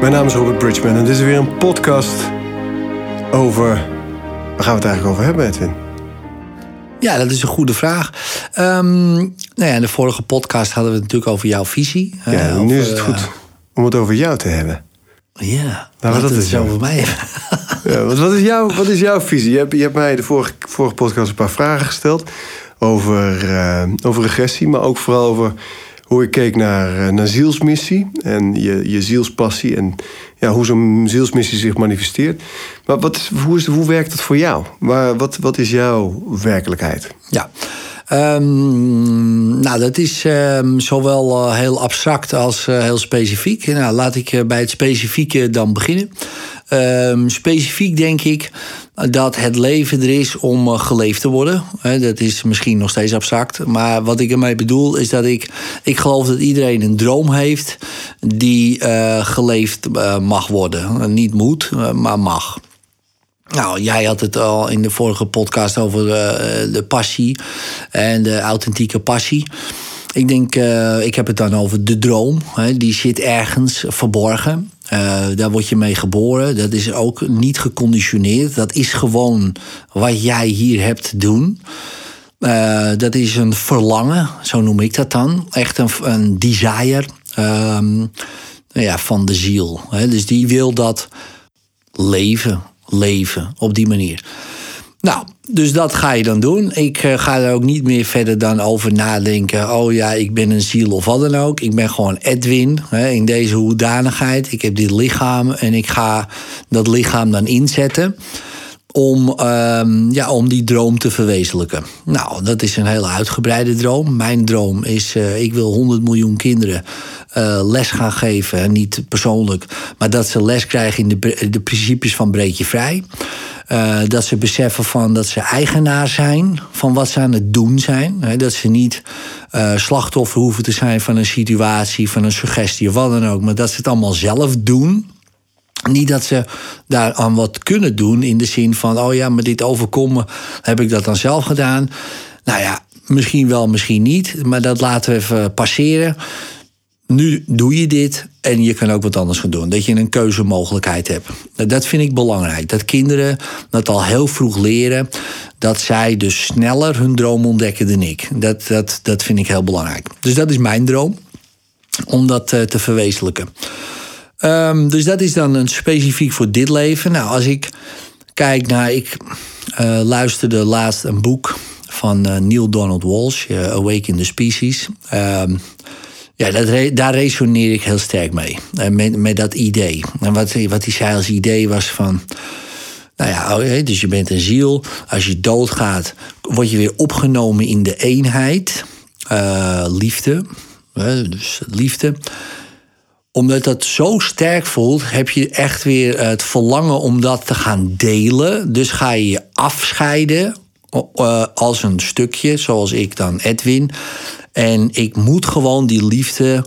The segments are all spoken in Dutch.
Mijn naam is Robert Bridgman en dit is weer een podcast over. Waar gaan we het eigenlijk over hebben, Edwin? Ja, dat is een goede vraag. Um, nou ja, in de vorige podcast hadden we het natuurlijk over jouw visie. Ja, uh, nu is het goed om het over jou te hebben. Ja, nou, wat is over mij ja, wat, wat, is jouw, wat is jouw visie? Je hebt, je hebt mij de vorige, vorige podcast een paar vragen gesteld over, uh, over regressie, maar ook vooral over hoe ik keek naar, uh, naar zielsmissie en je, je zielspassie en ja, hoe zo'n zielsmissie zich manifesteert. Maar wat, hoe, is, hoe werkt het voor jou? Wat, wat is jouw werkelijkheid? Ja. Um, nou, dat is um, zowel uh, heel abstract als uh, heel specifiek. Nou, laat ik bij het specifieke dan beginnen. Um, specifiek denk ik dat het leven er is om geleefd te worden. dat is misschien nog steeds abstract. Maar wat ik ermee bedoel is dat ik... Ik geloof dat iedereen een droom heeft die geleefd mag worden. Niet moet, maar mag. Nou, jij had het al in de vorige podcast over de passie en de authentieke passie. Ik denk, ik heb het dan over de droom. Die zit ergens verborgen. Uh, daar word je mee geboren. Dat is ook niet geconditioneerd. Dat is gewoon wat jij hier hebt te doen. Uh, dat is een verlangen, zo noem ik dat dan. Echt een, een desire um, ja, van de ziel. Hè. Dus die wil dat leven leven op die manier. Nou, dus dat ga je dan doen. Ik uh, ga er ook niet meer verder dan over nadenken. Oh ja, ik ben een ziel of wat dan ook. Ik ben gewoon Edwin hè, in deze hoedanigheid. Ik heb dit lichaam en ik ga dat lichaam dan inzetten. Om, uh, ja, om die droom te verwezenlijken. Nou, dat is een hele uitgebreide droom. Mijn droom is: uh, ik wil 100 miljoen kinderen uh, les gaan geven. Niet persoonlijk, maar dat ze les krijgen in de, de principes van breed je vrij. Uh, dat ze beseffen van dat ze eigenaar zijn van wat ze aan het doen zijn. dat ze niet uh, slachtoffer hoeven te zijn van een situatie, van een suggestie of wat dan ook. Maar dat ze het allemaal zelf doen. Niet dat ze daar aan wat kunnen doen in de zin van: oh ja, maar dit overkomen, heb ik dat dan zelf gedaan? Nou ja, misschien wel, misschien niet, maar dat laten we even passeren nu doe je dit en je kan ook wat anders gaan doen. Dat je een keuzemogelijkheid hebt. Dat vind ik belangrijk. Dat kinderen dat al heel vroeg leren. Dat zij dus sneller hun droom ontdekken dan ik. Dat, dat, dat vind ik heel belangrijk. Dus dat is mijn droom. Om dat uh, te verwezenlijken. Um, dus dat is dan een specifiek voor dit leven. Nou, als ik kijk naar. Ik uh, luisterde laatst een boek van uh, Neil Donald Walsh, Awaken the Species. Ja, dat, daar resoneer ik heel sterk mee. Eh, met, met dat idee. En wat, wat hij zei als idee was van. Nou ja, oh, dus je bent een ziel. Als je doodgaat, word je weer opgenomen in de eenheid. Uh, liefde. Dus liefde omdat dat zo sterk voelt, heb je echt weer het verlangen om dat te gaan delen. Dus ga je je afscheiden uh, als een stukje, zoals ik dan Edwin. En ik moet gewoon die liefde,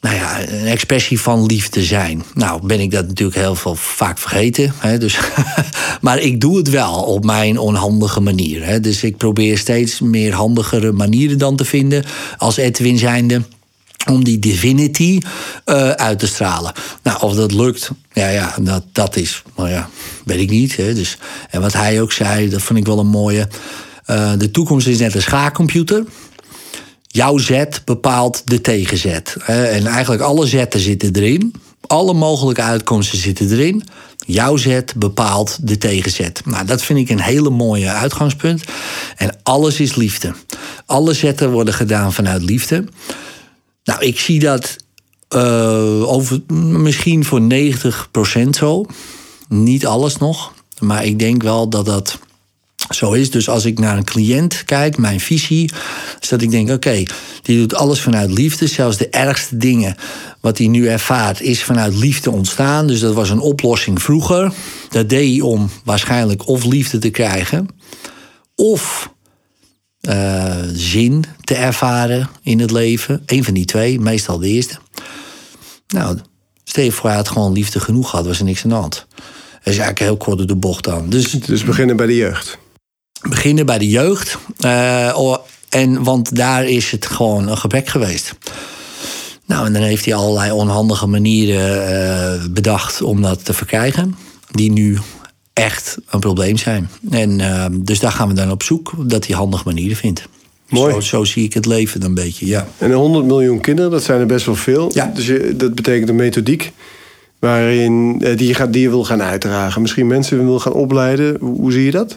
nou ja, een expressie van liefde zijn. Nou, ben ik dat natuurlijk heel veel vaak vergeten. Hè, dus maar ik doe het wel op mijn onhandige manier. Hè. Dus ik probeer steeds meer handigere manieren dan te vinden als Edwin zijnde om die divinity uh, uit te stralen. Nou, of dat lukt, ja, ja dat, dat is, maar ja, weet ik niet. Hè. Dus, en wat hij ook zei, dat vond ik wel een mooie. Uh, de toekomst is net een schaakcomputer. Jouw zet bepaalt de tegenzet. En eigenlijk alle zetten zitten erin. Alle mogelijke uitkomsten zitten erin. Jouw zet bepaalt de tegenzet. Nou, dat vind ik een hele mooie uitgangspunt. En alles is liefde. Alle zetten worden gedaan vanuit liefde. Nou, ik zie dat uh, over, misschien voor 90% zo. Niet alles nog. Maar ik denk wel dat dat zo is. Dus als ik naar een cliënt kijk, mijn visie, is dat ik denk: oké, die doet alles vanuit liefde. Zelfs de ergste dingen wat hij nu ervaart, is vanuit liefde ontstaan. Dus dat was een oplossing vroeger. Dat deed hij om waarschijnlijk of liefde te krijgen, of uh, zin te ervaren in het leven. Eén van die twee, meestal de eerste. Nou, stel je voor, hij had gewoon liefde genoeg gehad, was er niks aan de hand. Dat is eigenlijk heel kort door de bocht dan. Dus, dus beginnen bij de jeugd beginnen bij de jeugd. Uh, en, want daar is het gewoon een gebrek geweest. Nou, en dan heeft hij allerlei onhandige manieren eh, bedacht om dat te verkrijgen. Die nu echt een probleem zijn. En uh, dus daar gaan we dan op zoek, dat hij handige manieren vindt. Mooi. Zo, zo zie ik het leven een beetje, ja. En 100 miljoen kinderen, dat zijn er best wel veel. Ja. Dus je, dat betekent een methodiek waarin, eh, die, je gaat, die je wil gaan uitdragen. Misschien mensen wil gaan opleiden. Hoe, hoe zie je dat?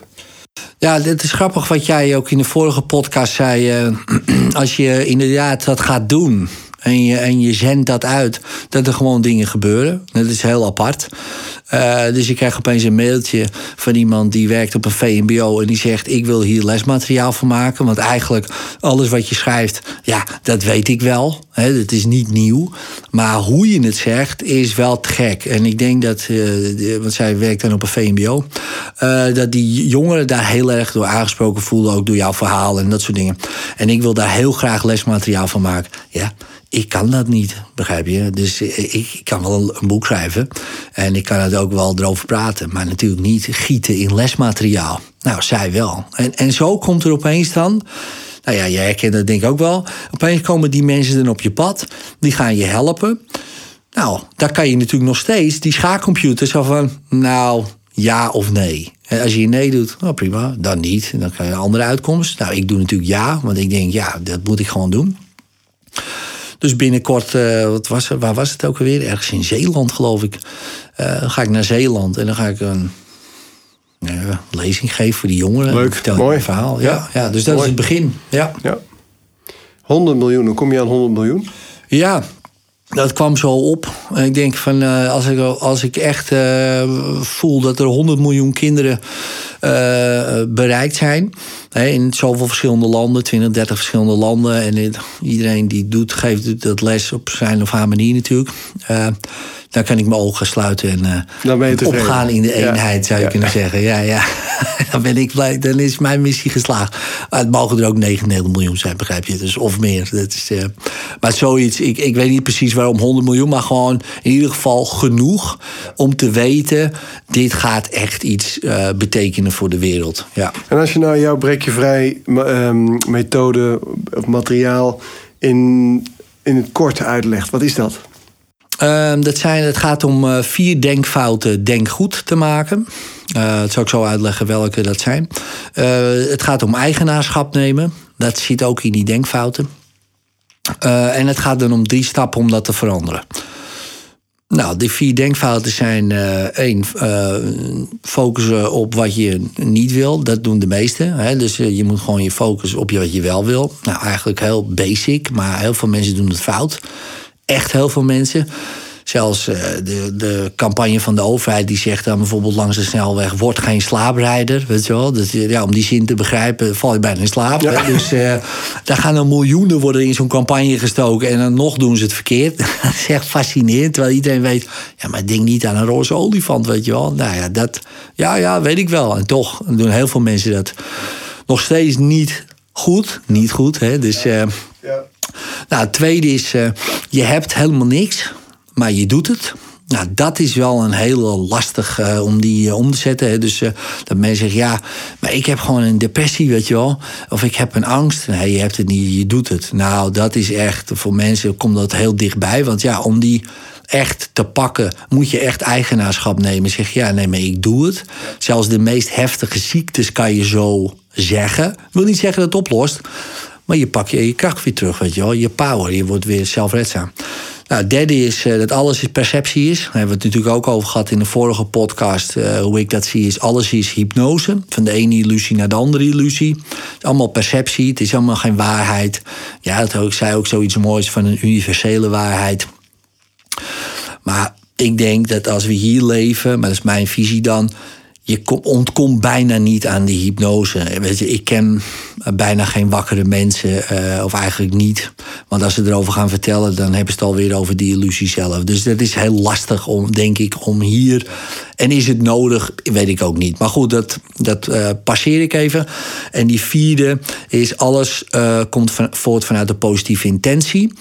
Ja, het is grappig wat jij ook in de vorige podcast zei. eh, als je inderdaad dat gaat doen en je, en je zendt dat uit, dat er gewoon dingen gebeuren. Dat is heel apart. Eh, dus je krijgt opeens een mailtje van iemand die werkt op een VMBO en die zegt: Ik wil hier lesmateriaal van maken. Want eigenlijk alles wat je schrijft, ja, dat weet ik wel. Het is niet nieuw. Maar hoe je het zegt, is wel te gek. En ik denk dat, eh, want zij werkt dan op een VMBO, eh, dat die jongeren daar heel erg door aangesproken voelden, ook door jouw verhaal en dat soort dingen. En ik wil daar heel graag lesmateriaal van maken. Ja, ik kan dat niet, begrijp je? Dus eh, ik, kan wel een boek schrijven en ik kan het ook wel erover praten, maar natuurlijk niet gieten in lesmateriaal. Nou, zij wel. En, en zo komt er opeens dan. Nou ja, jij herkent dat denk ik ook wel. Opeens komen die mensen dan op je pad. Die gaan je helpen. Nou, daar kan je natuurlijk nog steeds die schaakcomputer zo van... nou, ja of nee. En als je nee doet, nou prima, dan niet. Dan krijg je een andere uitkomst. Nou, ik doe natuurlijk ja, want ik denk, ja, dat moet ik gewoon doen. Dus binnenkort, eh, wat was waar was het ook alweer? Ergens in Zeeland, geloof ik. Eh, dan ga ik naar Zeeland en dan ga ik een ja, lezing geven voor die jongeren. Leuk, vertel mooi. verhaal. Ja, Ja, ja, dus dat mooi. is het begin. Ja. Ja. 100 miljoen, hoe kom je aan 100 miljoen? Ja, dat kwam zo op. Ik denk van eh, als, ik, als ik echt eh, voel dat er 100 miljoen kinderen eh, bereikt zijn. Hè, in zoveel verschillende landen, 20, 30 verschillende landen. En iedereen die doet, geeft dat les op zijn of haar manier natuurlijk. Dan kan ik mijn ogen sluiten en eh, opgaan in de Ja. eenheid, zou je Ja. kunnen zeggen. Ja, ja. dan ben ik blij, dan is mijn missie geslaagd. Maar het mogen er ook 99 miljoen zijn, begrijp je? Dus of meer. Dat is, eh, maar zoiets, ik, ik weet niet precies waarom 100 miljoen, maar gewoon in ieder geval genoeg om te weten: dit gaat echt iets eh, betekenen voor de wereld. Ja. En als je nou jouw breek je vrij ehm, methode of materiaal in, in het kort uitlegt, wat is dat? Ehm, dat zijn, het gaat om eh, vier denkfouten denkgoed te maken. Eh dat zal ik zo uitleggen welke dat zijn. Eh, het gaat om eigenaarschap nemen. Dat zit ook in die denkfouten. En het gaat dan om drie stappen om dat te veranderen. Nou, die vier denkfouten zijn één, focussen op wat je niet wil. Dat doen de meesten. Hè? Dus je moet gewoon je focussen op wat je wel wil. Nou, eigenlijk heel basic, maar heel veel mensen doen het fout. Echt heel veel mensen. Zelfs eh, de, de campagne van de overheid die zegt dan bijvoorbeeld langs de snelweg: word geen slaaprijder. Weet je wel? Dus, ja, om die zin te begrijpen, val je bijna in slaap. Ja. Dus eh, daar gaan er miljoenen worden in zo'n campagne gestoken. En dan nog doen ze het verkeerd. dat is echt fascinerend. Terwijl iedereen weet: ja, maar denk niet aan een roze olifant, weet je wel. Nou ja, dat, ja, ja, weet ik wel. En toch doen heel veel mensen dat nog steeds niet goed. Niet goed, hè? Dus. eh. Nou, het tweede is, eh, je hebt helemaal niks, maar je doet het. Nou, dat is wel een hele lastig eh, om die eh, om te zetten. Hè. Dus dat mensen zeggen, ja, maar ik heb gewoon een depressie, weet je wel. Of ik heb een angst. Nee, je hebt het niet, je doet het. Nou, dat is echt, voor mensen komt dat heel dichtbij. Want ja, om die echt te pakken, moet je echt eigenaarschap nemen. Zeg, ja, nee, maar ik doe het. Zelfs de meest heftige ziektes kan je zo zeggen. Ik wil niet zeggen dat het oplost. Maar je pakt je, je kracht weer terug, weet je wel. Je power, je wordt weer zelfredzaam. Nou, het derde is eh, dat alles is perceptie is. Daar hebben we het natuurlijk ook over gehad in de vorige podcast. eh, hoe ik dat zie is, alles is hypnose. Van de ene illusie naar de andere illusie. Het is allemaal perceptie, het is allemaal geen waarheid. Ja, dat, ik zei ook zoiets moois van een universele waarheid. Maar ik denk dat als we hier leven, maar dat is mijn visie dan. Je kom- ontkomt bijna niet aan die hypnose. Weet je, ik ken bijna geen wakkere mensen, eh, of eigenlijk niet. Want als ze erover gaan vertellen, dan hebben ze het alweer over die illusie zelf. Dus dat is heel lastig om, denk ik, om hier. En is het nodig? Weet ik ook niet. Maar goed, dat, dat eh, passeer ik even. En die vierde is: alles eh, komt voort vanuit de positieve intentie.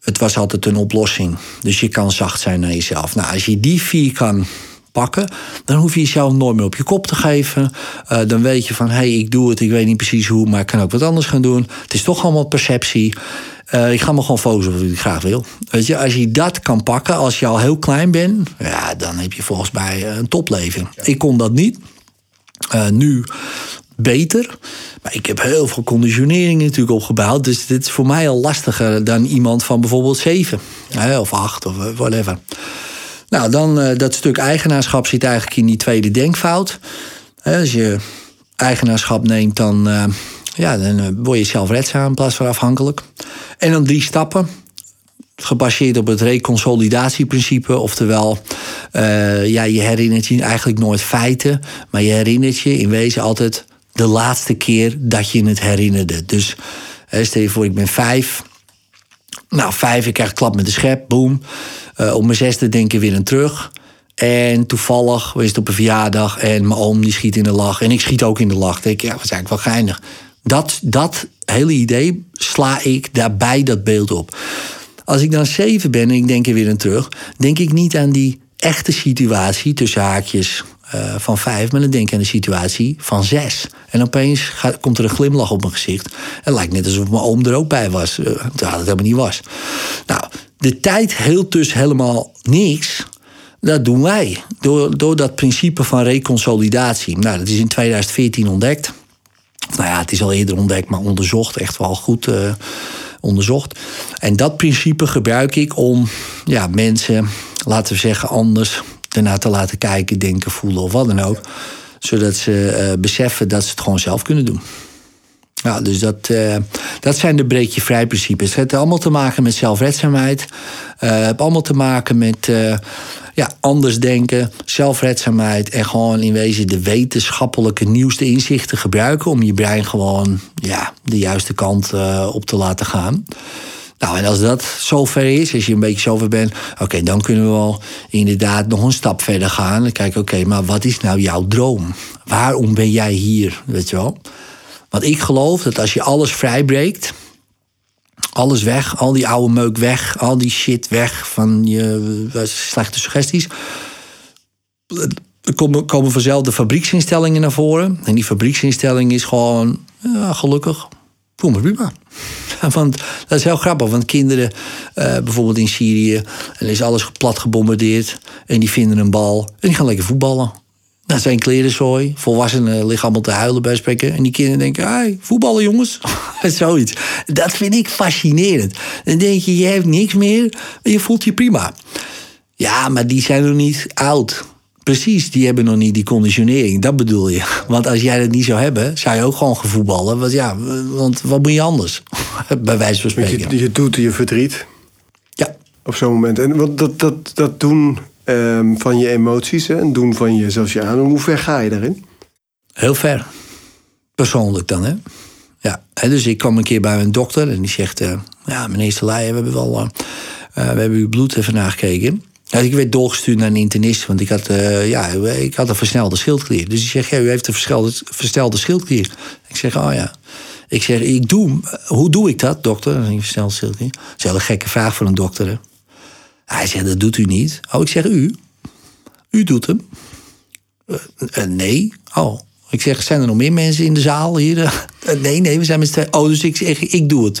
Het was altijd een oplossing. Dus je kan zacht zijn naar jezelf. Nou, als je die vier kan pakken, dan hoef je jezelf nooit meer op je kop te geven. Eh, dan weet je van, hé, hey, ik doe het, ik weet niet precies hoe, maar ik kan ook wat anders gaan doen. Het is toch allemaal perceptie. eh, ik ga me gewoon focussen op wat ik graag wil. Weet je, als je dat kan pakken, als je al heel klein bent, ja, dan heb je volgens mij een topleving. Ik kon dat niet. Uh, nu beter. Maar ik heb heel veel conditionering natuurlijk opgebouwd. Dus dit is voor mij al lastiger dan iemand van bijvoorbeeld zeven of acht of whatever. Nou, dan uh, dat stuk eigenaarschap zit eigenlijk in die tweede denkfout. Als je eigenaarschap neemt, dan, uh, ja, dan word je zelfredzaam in plaats van afhankelijk. En dan drie stappen. Gebaseerd op het reconsolidatieprincipe. Oftewel, ja, je herinnert je eigenlijk nooit feiten. Maar je herinnert je in wezen altijd de laatste keer dat je het herinnerde. Dus stel je voor, ik ben vijf. Nou, vijf, ik krijg klap met de schep, boom. Uh, op mijn zesde denk ik weer een terug. En toevallig was het op een verjaardag en mijn oom die schiet in de lach. En ik schiet ook in de lach. Denk ik, ja, dat is eigenlijk wel geinig. Dat, dat hele idee sla ik daarbij dat beeld op. Als ik dan zeven ben en ik denk er weer een terug, denk ik niet aan die echte situatie tussen haakjes uh, van vijf, maar dan denk ik aan de situatie van zes. En opeens gaat, komt er een glimlach op mijn gezicht. En het lijkt net alsof mijn oom er ook bij was, uh, terwijl het helemaal niet was. Nou, de tijd heelt dus helemaal niks. Dat doen wij. Door, door dat principe van reconsolidatie. Nou, dat is in 2014 ontdekt. Nou ja, het is al eerder ontdekt, maar onderzocht. Echt wel goed uh, onderzocht. En dat principe gebruik ik om ja, mensen, laten we zeggen, anders ernaar te laten kijken, denken, voelen of wat dan ook. Zodat ze uh, beseffen dat ze het gewoon zelf kunnen doen. Ja, dus dat, uh, dat zijn de breedje vrij principes. Het heeft allemaal te maken met zelfredzaamheid. Het uh, heeft allemaal te maken met ja, anders denken, zelfredzaamheid en gewoon in wezen de wetenschappelijke nieuwste inzichten gebruiken om je brein gewoon ja, de juiste kant uh, op te laten gaan. Nou, en als dat zover is, als je een beetje zover bent, oké, dan kunnen we wel inderdaad nog een stap verder gaan. En kijken, oké, maar wat is nou jouw droom? Waarom ben jij hier? Weet je wel? Want ik geloof dat als je alles vrijbreekt, alles weg, al die oude meuk weg, al die shit weg van je slechte suggesties. Er komen, komen vanzelf de fabrieksinstellingen naar voren. En die fabrieksinstelling is gewoon, ja, gelukkig, voel me prima. Want dat is heel grappig, want kinderen, uh, bijvoorbeeld in Syrië, en is alles plat gebombardeerd. En die vinden een bal en die gaan lekker voetballen. Dat zijn klerenzooi. Volwassenen liggen allemaal te huilen bij spreken. En die kinderen denken, hey, voetballen jongens. Zoiets. Dat vind ik fascinerend. Dan denk je, je hebt niks meer, maar je voelt je prima. Ja, maar die zijn nog niet oud. Precies, die hebben nog niet die conditionering. Dat bedoel je. Want als jij dat niet zou hebben, zou je ook gewoon gaan voetballen. Want ja, want wat moet je anders? Bij wijze van spreken. Je, je doet je verdriet. Ja. Op zo'n moment. En wat dat, dat, dat doen um, van je emoties en doen van je aan. Hoe ver ga je daarin? Heel ver. Persoonlijk dan, hè? Ja, dus ik kwam een keer bij een dokter en die zegt: uh, Ja, meneer Stelij, we hebben wel. Uh, we hebben uw bloed even nagekeken. Dus ik werd doorgestuurd naar een internist, want ik had, ja, ik had een versnelde schildklier. Dus die zegt: Ja, u heeft een verstelde schildklier. Ik zeg: Oh ja. Ik zeg: ik doe, Hoe doe ik dat, dokter? Een verstelde schildklier. Dat is een gekke vraag voor een dokter. Hè? Hij zegt, dat doet u niet. Oh, ik zeg, u? U doet hem? Uh, uh, nee. Oh, ik zeg, zijn er nog meer mensen in de zaal hier? Uh, nee, nee, we zijn met z'n Oh, dus ik zeg, ik doe het.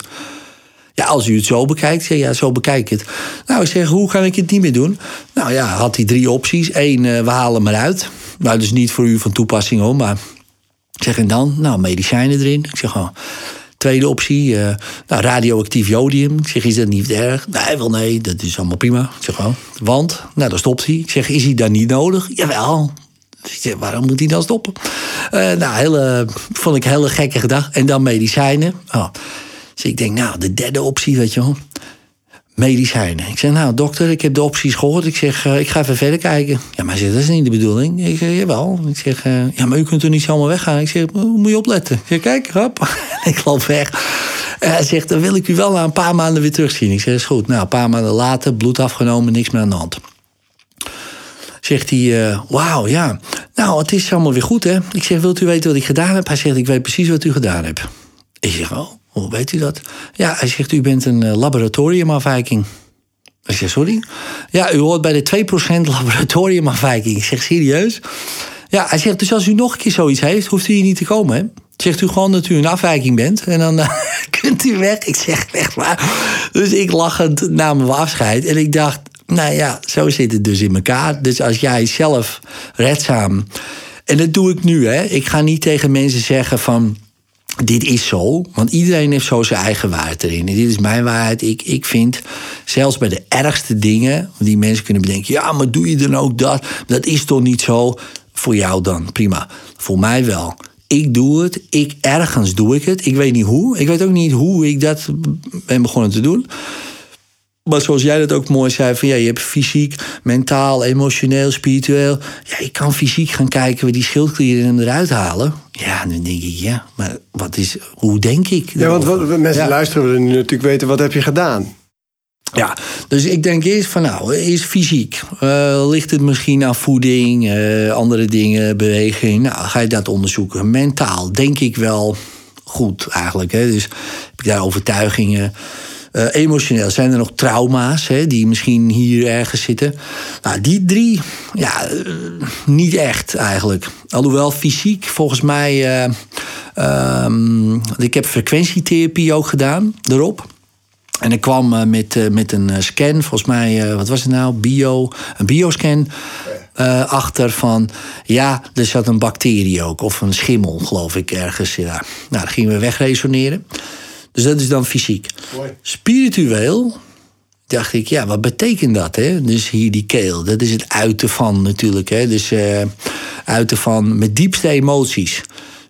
Ja, als u het zo bekijkt, zeg ja, zo bekijk ik het. Nou, ik zeg, hoe kan ik het niet meer doen? Nou ja, had hij drie opties. Eén, we halen hem eruit. Nou, dus niet voor u van toepassing hoor, maar... Ik zeg, en dan? Nou, medicijnen erin. Ik zeg, oh, Tweede optie, uh, nou, radioactief jodium. Ik zeg, is dat niet erg? Nee, wel nee, dat is allemaal prima. Zeg, oh, want? Nou, dan stopt hij. Ik zeg, is hij dan niet nodig? Jawel. Ik zeg, waarom moet hij dan stoppen? Uh, nou, hele, vond ik hele gekke gedachte. En dan medicijnen. Oh. Dus ik denk, nou, de derde optie, weet je wel medicijnen. Ik zeg, nou dokter, ik heb de opties gehoord. Ik zeg, uh, ik ga even verder kijken. Ja, maar zegt, dat is niet de bedoeling. Ik zeg, jawel. Ik zeg, uh, ja, maar u kunt er niet zomaar weggaan. Ik zeg, moet je opletten? Ik zeg, kijk, grap. ik loop weg. Hij zegt, dan wil ik u wel na een paar maanden weer terugzien. Ik zeg, is goed. Nou, een paar maanden later, bloed afgenomen, niks meer aan de hand. Zegt hij, uh, wauw, ja. Nou, het is allemaal weer goed, hè. Ik zeg, wilt u weten wat ik gedaan heb? Hij zegt, ik weet precies wat u gedaan hebt. Ik zeg, oh, weet u dat? Ja, hij zegt, u bent een laboratoriumafwijking. Ik zeg, sorry? Ja, u hoort bij de 2% laboratoriumafwijking. Ik zeg, serieus? Ja, hij zegt, dus als u nog een keer zoiets heeft, hoeft u hier niet te komen, hè? Zegt u gewoon dat u een afwijking bent en dan kunt u weg. Ik zeg echt waar. Dus ik lachend namen we afscheid. En ik dacht, nou ja, zo zit het dus in elkaar. Dus als jij zelf redzaam. En dat doe ik nu, hè. Ik ga niet tegen mensen zeggen van dit is zo. Want iedereen heeft zo zijn eigen waarheid erin. En dit is mijn waarheid. Ik, ik vind, zelfs bij de ergste dingen... die mensen kunnen bedenken... ja, maar doe je dan ook dat? Dat is toch niet zo? Voor jou dan, prima. Voor mij wel. Ik doe het. Ik, ergens doe ik het. Ik weet niet hoe. Ik weet ook niet hoe ik dat ben begonnen te doen. Maar zoals jij dat ook mooi zei, van ja, je hebt fysiek, mentaal, emotioneel, spiritueel. Ja, ik kan fysiek gaan kijken we die schildklieren eruit halen. Ja, dan denk ik, ja, maar wat is, hoe denk ik? Ja, want wat, mensen ja. luisteren willen nu natuurlijk weten, wat heb je gedaan? Ja, dus ik denk eerst van nou, is fysiek. Uh, ligt het misschien aan voeding, uh, andere dingen, beweging? Nou, ga je dat onderzoeken. Mentaal denk ik wel goed eigenlijk. Hè? Dus heb ik daar overtuigingen. Uh, emotioneel zijn er nog trauma's hè, die misschien hier ergens zitten. Nou, die drie, ja, uh, niet echt eigenlijk. Alhoewel fysiek, volgens mij. Uh, ik heb frequentietherapie ook gedaan erop. En ik kwam met, met een scan, volgens mij, wat was het nou? Bio, een bioscan. Uh, achter van ja, er zat een bacterie ook, of een schimmel, geloof ik, ergens. Ja. Nou, dan gingen we wegresoneren. Dus dat is dan fysiek. Mooi. Spiritueel dacht ik, ja, wat betekent dat? Hè? Dus hier die keel, dat is het uiten van natuurlijk. Hè? Dus uh, uiten van met diepste emoties.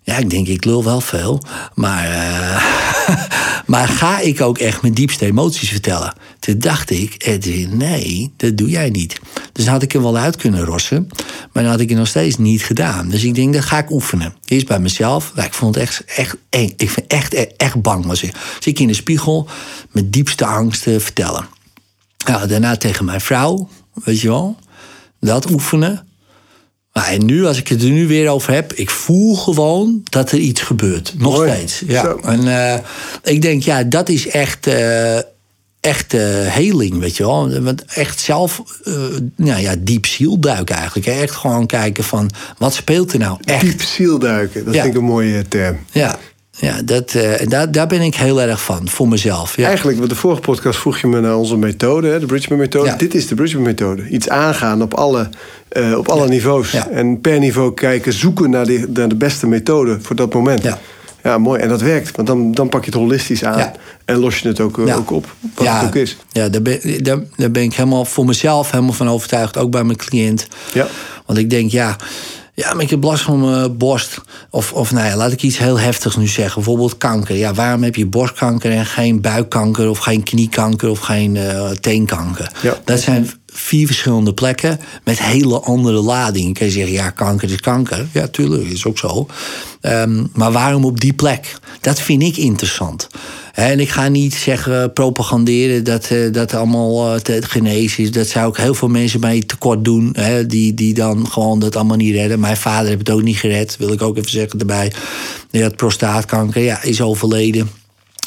Ja, ik denk, ik lul wel veel. Maar, uh, maar ga ik ook echt mijn diepste emoties vertellen? Toen dacht ik, nee, dat doe jij niet. Dus had ik er wel uit kunnen rossen. Maar dan had ik het nog steeds niet gedaan. Dus ik denk, dat ga ik oefenen. Eerst bij mezelf. Ik vond het echt, echt eng. Ik vind echt, echt, echt bang. Was ik. Ik in de spiegel mijn diepste angsten vertellen. Daarna tegen mijn vrouw, weet je wel. Dat oefenen. En nu, als ik het er nu weer over heb, ik voel gewoon dat er iets gebeurt. Nog Mooi. steeds. Ja. En uh, ik denk, ja, dat is echt. Uh, echt uh, heling, weet je wel. Want echt zelf, uh, nou ja, diep zielduiken eigenlijk. Echt gewoon kijken van, wat speelt er nou echt? Diep zielduiken, dat ja. vind ik een mooie term. Ja, ja dat, uh, daar, daar ben ik heel erg van, voor mezelf. Ja. Eigenlijk, wat de vorige podcast vroeg je me naar onze methode, hè, de Bridgman-methode. Ja. Dit is de Bridgman-methode. Iets aangaan op alle, uh, op alle ja. niveaus. En per niveau kijken, zoeken naar de, naar de beste methode voor dat moment. Ja. Ja, mooi. En dat werkt. Want dan, dan pak je het holistisch aan. Ja. En los je het ook, ja. ook op. Wat ja. het ook is. Ja, daar ben, daar, daar ben ik helemaal voor mezelf helemaal van overtuigd. Ook bij mijn cliënt. Ja. Want ik denk, ja... Ja, maar ik heb last van mijn borst. Of, of nou ja, laat ik iets heel heftigs nu zeggen. Bijvoorbeeld kanker. Ja, waarom heb je borstkanker en geen buikkanker... of geen kniekanker of geen uh, teenkanker? Ja. Dat zijn vier verschillende plekken met hele andere ladingen. Kun je zeggen, ja, kanker is kanker. Ja, tuurlijk, is ook zo. Um, maar waarom op die plek? Dat vind ik interessant. En ik ga niet zeggen, propaganderen dat uh, dat allemaal uh, te genezen is. Dat zou ook heel veel mensen mij tekort doen. Hè, die, die dan gewoon dat allemaal niet redden. Mijn vader heeft het ook niet gered, wil ik ook even zeggen erbij. Had prostaatkanker, ja, is overleden.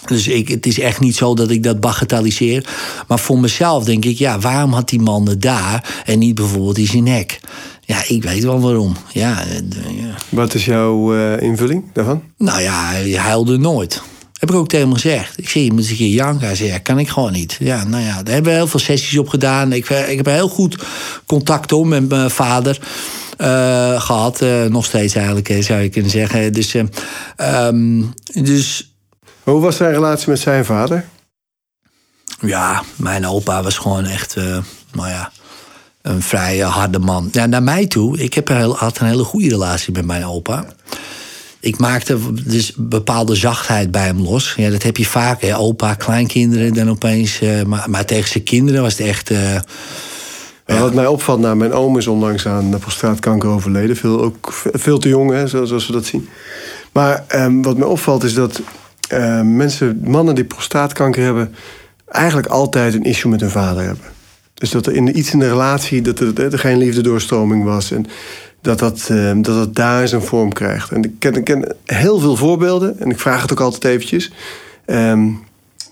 Dus ik, het is echt niet zo dat ik dat bagatelliseer. Maar voor mezelf denk ik, ja, waarom had die man het daar en niet bijvoorbeeld in zijn nek? Ja, ik weet wel waarom. Ja, ja. Wat is jouw uh, invulling daarvan? Nou ja, hij huilde nooit. Heb ik ook tegen hem gezegd. Ik zie, je moet eens een keer janken. Hij zei, ja, kan ik gewoon niet. Ja, nou ja, daar hebben we heel veel sessies op gedaan. Ik, ik heb heel goed contact om met mijn vader. Uh, gehad, uh, nog steeds eigenlijk, zou je kunnen zeggen. Dus, um, dus hoe was zijn relatie met zijn vader? Ja, mijn opa was gewoon echt, uh, nou ja, een vrij harde man. Ja, naar mij toe, ik heb een, had een hele goede relatie met mijn opa. Ik maakte dus bepaalde zachtheid bij hem los. Ja, dat heb je vaak, hè. opa, kleinkinderen, dan opeens. Uh, maar, maar, tegen zijn kinderen was het echt. Uh, ja. Wat mij opvalt, nou, mijn oom is onlangs aan prostaatkanker overleden. Veel, ook veel te jong, hè, zoals we dat zien. Maar um, wat mij opvalt is dat uh, mensen, mannen die prostaatkanker hebben, eigenlijk altijd een issue met hun vader hebben. Dus dat er in, iets in de relatie, dat er, er geen liefdedoorstroming was. En dat dat, uh, dat dat daar zijn vorm krijgt. En ik ken, ik ken heel veel voorbeelden, en ik vraag het ook altijd eventjes. Um,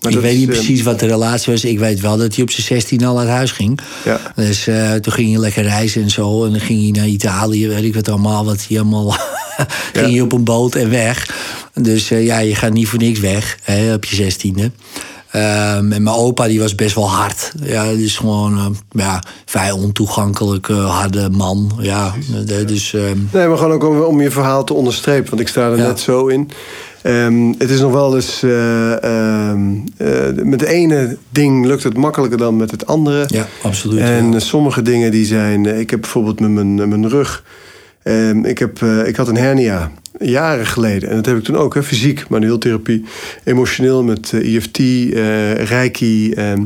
Maar ik weet niet is, eh, precies wat de relatie was. Ik weet wel dat hij op zijn 16 al uit huis ging. Ja. Dus eh, toen ging hij lekker reizen en zo. En dan ging hij naar Italië, weet ik wat allemaal. Wat hij allemaal. ging Ja. hij op een boot en weg. Dus eh, ja, je gaat niet voor niks weg hè, op je 16e. Ehm, en mijn opa die was best wel hard. Ja, dus gewoon eh, ja, vrij ontoegankelijke, harde man. Ja, dus ehm, Nee, maar gewoon ook om, om je verhaal te onderstrepen, want ik sta er Ja. net zo in. Ehm, het is nog wel eens. eh, ehm, eh, met het ene ding lukt het makkelijker dan met het andere. ja, absoluut. En ja. sommige dingen die zijn. eh, Ik heb bijvoorbeeld met mijn, mijn rug. Ehm, ik, heb, eh, ik had een hernia jaren geleden. En dat heb ik toen ook, hè, fysiek, manueeltherapie. Emotioneel met eh, EFT, eh, Reiki ehm,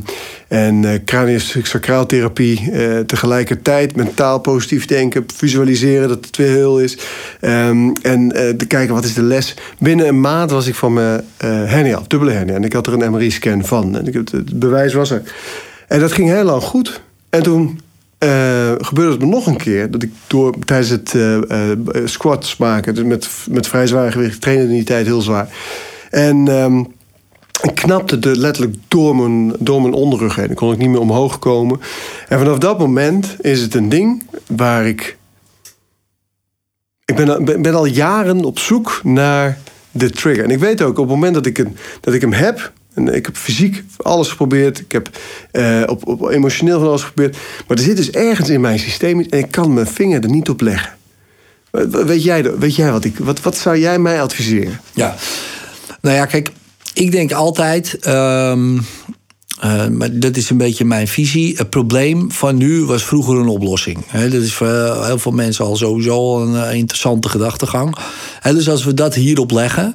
en eh craniosacraaltherapie. tegelijkertijd mentaal positief denken, visualiseren dat het weer heel is. Ehm, en te kijken wat is de les. Binnen een maand was ik van mijn hernia dubbele hernia. En ik had er een MRI-scan van. En ik, het bewijs was er. En dat ging heel lang goed. En toen eh, gebeurde het me nog een keer. Dat ik door, tijdens het eh, eh, squats maken, dus met, met vrij zwaar gewicht, ik trainde in die tijd heel zwaar. En ehm, ik knapte er letterlijk door mijn, door mijn onderrug heen. Dan kon ik niet meer omhoog komen. En vanaf dat moment is het een ding waar ik. Ik ben, ben, ben al jaren op zoek naar de trigger. En ik weet ook op het moment dat ik, een, dat ik hem heb. En ik heb fysiek alles geprobeerd. Ik heb eh, op, op emotioneel van alles geprobeerd. Maar er zit dus ergens in mijn systeem. En ik kan mijn vinger er niet op leggen. Weet jij, weet jij wat ik. Wat, wat zou jij mij adviseren? Ja. Nou ja, kijk, ik denk altijd. eh, maar dat is een beetje mijn visie. Het probleem van nu was vroeger een oplossing. Dat is voor heel veel mensen al sowieso een eh, interessante gedachtegang. Dus als we dat hierop leggen.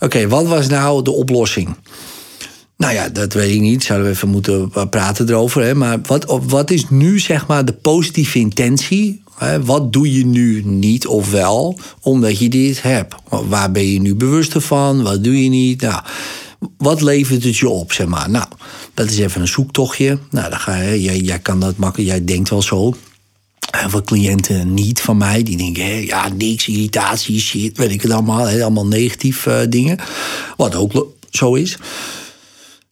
Oké, wat was nou de oplossing? Nou ja, dat weet ik niet. Zouden we even moeten praten erover. Hè? Maar wat, wat is nu zeg maar de positieve intentie? Hè? Wat doe je nu niet of wel omdat je dit hebt? Waar ben je nu bewuster van? Wat doe je niet? Nou, wat levert het je op, zeg maar? Nou, dat is even een zoektochtje. Nou, dan ga je, jij, jij kan dat makkelijk, jij denkt wel zo. Heel veel cliënten niet van mij. Die denken, ja, niks, irritatie, shit, weet ik het allemaal. Allemaal negatief eh, dingen. Wat ook zo is.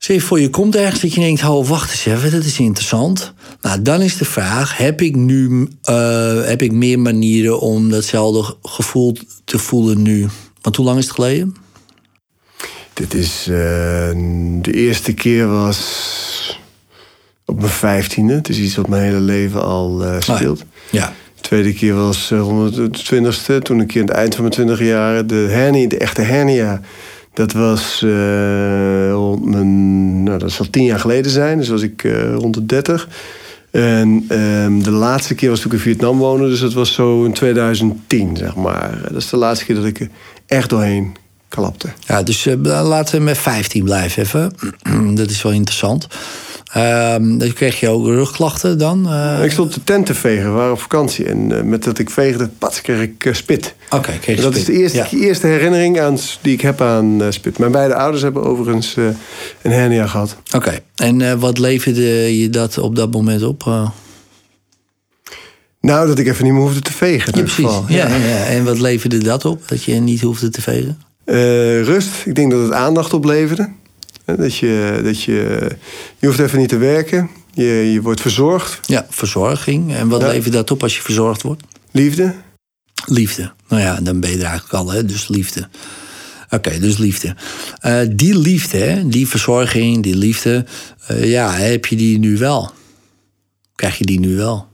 Zeg voor je komt ergens dat je denkt, oh, wacht eens even, dat is interessant. Nou, dan is de vraag, heb ik nu eh, heb ik meer manieren om datzelfde gevoel te voelen nu? Want hoe lang is het geleden? Dit is. eh, de eerste keer was. op mijn vijftiende. Het is iets wat mijn hele leven al eh, speelt. Ja, De tweede keer was eh, rond de twintigste. Toen een keer aan het eind van mijn twintig jaren. De hernia, de echte hernia. Dat was mijn. Nou, dat zal tien jaar geleden zijn. Dus was ik eh, rond de dertig. En ehm, de laatste keer was ik in Vietnam woonde. Dus dat was zo in 2010, zeg maar. Dat is de laatste keer dat ik echt doorheen klapte. ja dus eh, laten we met 15 blijven even. dat is wel interessant. Ehm, dan kreeg je ook rugklachten dan? eh? Ik stond de tent te vegen, we waren op vakantie. En eh, met dat ik veegde, pats, kreeg ik eh, spit. Oké, kreeg je dat is de eerste, Ja. eerste herinnering aan, die ik heb aan spit. Mijn beide ouders hebben overigens een hernia gehad. Oké, en wat leverde je dat op dat moment op? Nou, dat ik even niet meer hoefde te vegen. in Ja, precies. geval. Ja, ja. En wat leverde dat op? Dat je niet hoefde te vegen? Rust, ik denk dat het aandacht opleverde. Dat je, dat je, je hoeft even niet te werken. Je, je wordt verzorgd. Ja, verzorging. En wat Ja. levert dat op als je verzorgd wordt? Liefde. Liefde. Nou ja, dan ben je er eigenlijk al, hè? dus liefde. Oké, dus liefde. Eh, die liefde, hè, die verzorging, die liefde, eh, ja, heb je die nu wel? Krijg je die nu wel?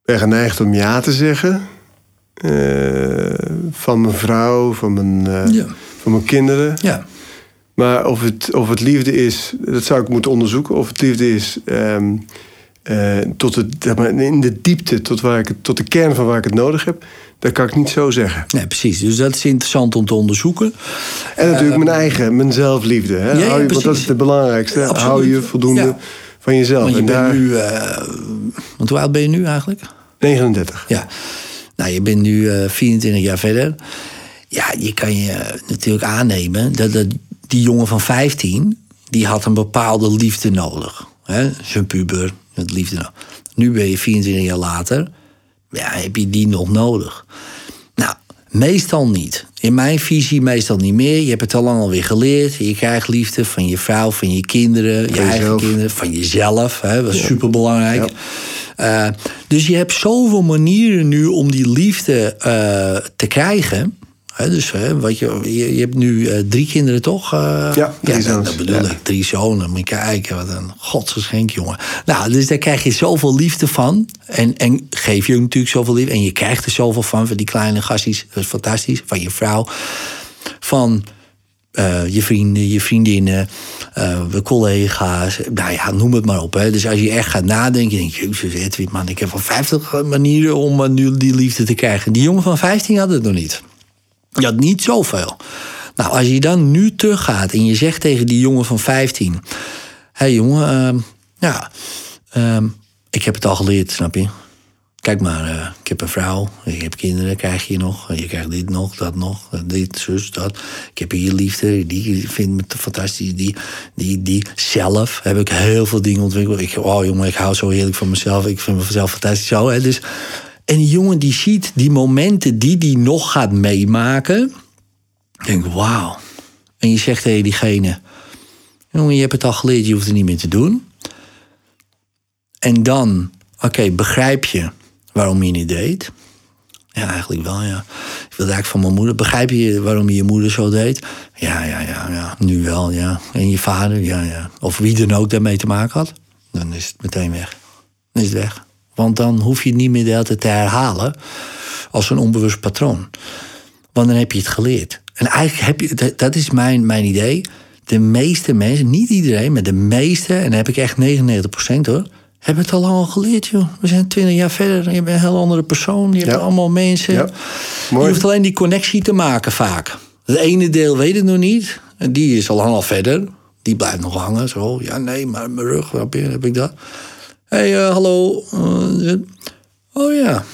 Ik ben geneigd om ja te zeggen. Eh, van mijn vrouw, van mijn, eh, Ja. van mijn kinderen. Ja, Maar of het, of het liefde is, dat zou ik moeten onderzoeken. Of het liefde is ehm, eh, tot het, zeg maar, in de diepte, tot, waar ik, het- tot de kern van waar ik het nodig heb. Dat kan ik niet zo zeggen. nee, precies. Dus dat is interessant om te onderzoeken. En natuurlijk mijn eigen, mijn zelfliefde. Hè? ja, Hou je, want dat is het belangrijkste. Absoluut. Hou je voldoende Ja. van jezelf. Want je en bent daar nu, want hoe oud ben je nu eigenlijk? 39. Ja, nou, je bent nu eh 24 jaar verder. Ja, je kan je natuurlijk aannemen dat, dat die jongen van 15... die had een bepaalde liefde nodig. Hè? Zijn puber, het liefde nodig. Nu ben je 24 jaar later, ja, heb je die nog nodig. Nou, Meestal niet. In mijn visie meestal niet meer. Je hebt het al lang alweer geleerd. Je krijgt liefde van je vrouw, van je kinderen, je eigen kinderen, van jezelf. Hè, dat is superbelangrijk. Ja. Eh, dus je hebt zoveel manieren nu om die liefde eh, te krijgen. Dus wat je, je, je hebt nu eh, drie kinderen, toch? Ja, drie dat- zoons. Dat bedoel Ja. ik, drie zonen. Moet je kijken, wat een godsgeschenk, jongen. Nou, dus daar krijg je zoveel liefde van. En, en geef je natuurlijk zoveel liefde. En je krijgt er zoveel van, van die kleine gastjes. Dat is fantastisch. Van je vrouw. Van eh, je vrienden, je vriendinnen, de collega's. Nou ja, noem het maar op. Hè. Dus als je echt gaat nadenken, denk je, jezus Edwin, man, ik heb wel 50 manieren om eh, nu die liefde te krijgen. Die jongen van 15 had het nog niet. Je had niet zoveel. Nou, als je dan nu teruggaat en je zegt tegen die jongen van 15: Hé hey jongen, ehm, ja, ehm, ik heb het al geleerd, snap je? Kijk maar, eh, ik heb een vrouw, ik heb kinderen, krijg je nog. Je krijgt dit nog, dat nog, dit, zus, dat. Ik heb hier liefde, die vindt me fantastisch. Die, die, die zelf heb ik heel veel dingen ontwikkeld. Ik, oh jongen, ik hou zo heerlijk van mezelf. Ik vind mezelf fantastisch zo. Hè? Dus, en die jongen die ziet die momenten die die nog gaat meemaken. Denk, wauw. En je zegt tegen diegene: Jongen, je hebt het al geleerd, je hoeft het niet meer te doen. En dan, oké, begrijp je waarom je niet deed? Ja, eigenlijk wel, ja. Ik wilde eigenlijk van mijn moeder. Begrijp je waarom je je moeder zo deed? Ja, ja, ja, ja. Nu wel, ja. En je vader, ja, ja. Of wie dan ook daarmee te maken had. Dan is het meteen weg. Dan is het weg. Want dan hoef je het niet meer de hele tijd te herhalen als een onbewust patroon. Want dan heb je het geleerd. En eigenlijk heb je, dat- dat is mijn, mijn idee. De meeste mensen, niet iedereen, maar de meeste, en dan heb ik echt 99% hoor, hebben het al lang al geleerd, joh. We zijn 20 jaar verder, je bent een heel andere persoon, je hebt Ja. allemaal mensen. Ja. Je hoeft alleen die connectie te maken vaak. Het ene deel weet het nog niet, en die is al lang al verder. Die blijft nog hangen, zo. Ja, nee, maar mijn rug, heb ik dat? Hé, hey, eh, hallo. eh, oh ja.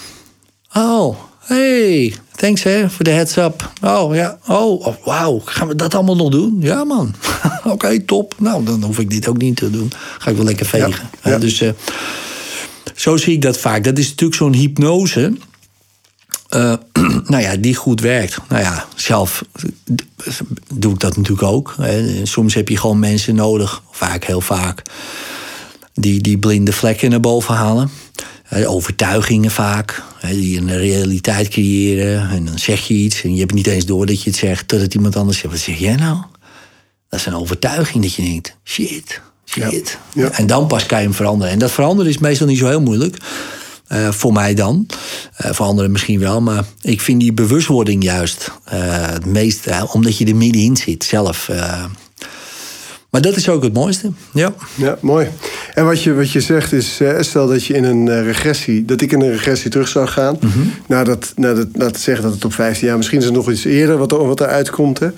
Oh, hey. Thanks hè, voor de heads up. Oh ja, oh, oh, wauw. Gaan we dat allemaal nog doen? Ja man. Oké, top. Nou, dan hoef ik dit ook niet te doen. Ga ik wel lekker vegen. Ja, ja. Dus eh, zo zie ik dat vaak. Dat is natuurlijk zo'n hypnose. eh, nou ja, die goed werkt. Nou ja, zelf doe ik dat natuurlijk ook. Hè. Soms heb je gewoon mensen nodig, vaak heel vaak, die die blinde vlekken naar boven halen. Overtuigingen vaak, die een realiteit creëren. En dan zeg je iets en je hebt niet eens door dat je het zegt, totdat iemand anders zegt: Wat zeg jij nou? Dat is een overtuiging dat je denkt: shit, shit. Ja, ja. En dan pas kan je hem veranderen. En dat veranderen is meestal niet zo heel moeilijk. Eh, voor mij dan. Eh, voor anderen misschien wel. Maar ik vind die bewustwording juist eh, het meest. omdat je er middenin zit zelf. maar dat is ook het mooiste. Ja. Ja, mooi. En wat je, wat je zegt is, stel dat je in een eh, regressie, dat ik in een regressie terug zou gaan. Mhm. Nadat, nadat, laten we zeggen dat het op 15 jaar, misschien is het nog iets eerder wat, wat eruit komt. Hè.